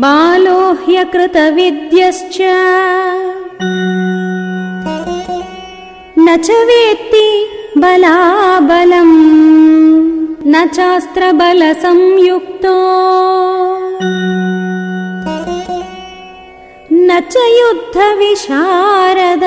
बालो ह्यकृतविद्यश्च न च वेत्ति बलाबलम् न चास्त्रबलसंयुक्तो। न च युद्धविशारद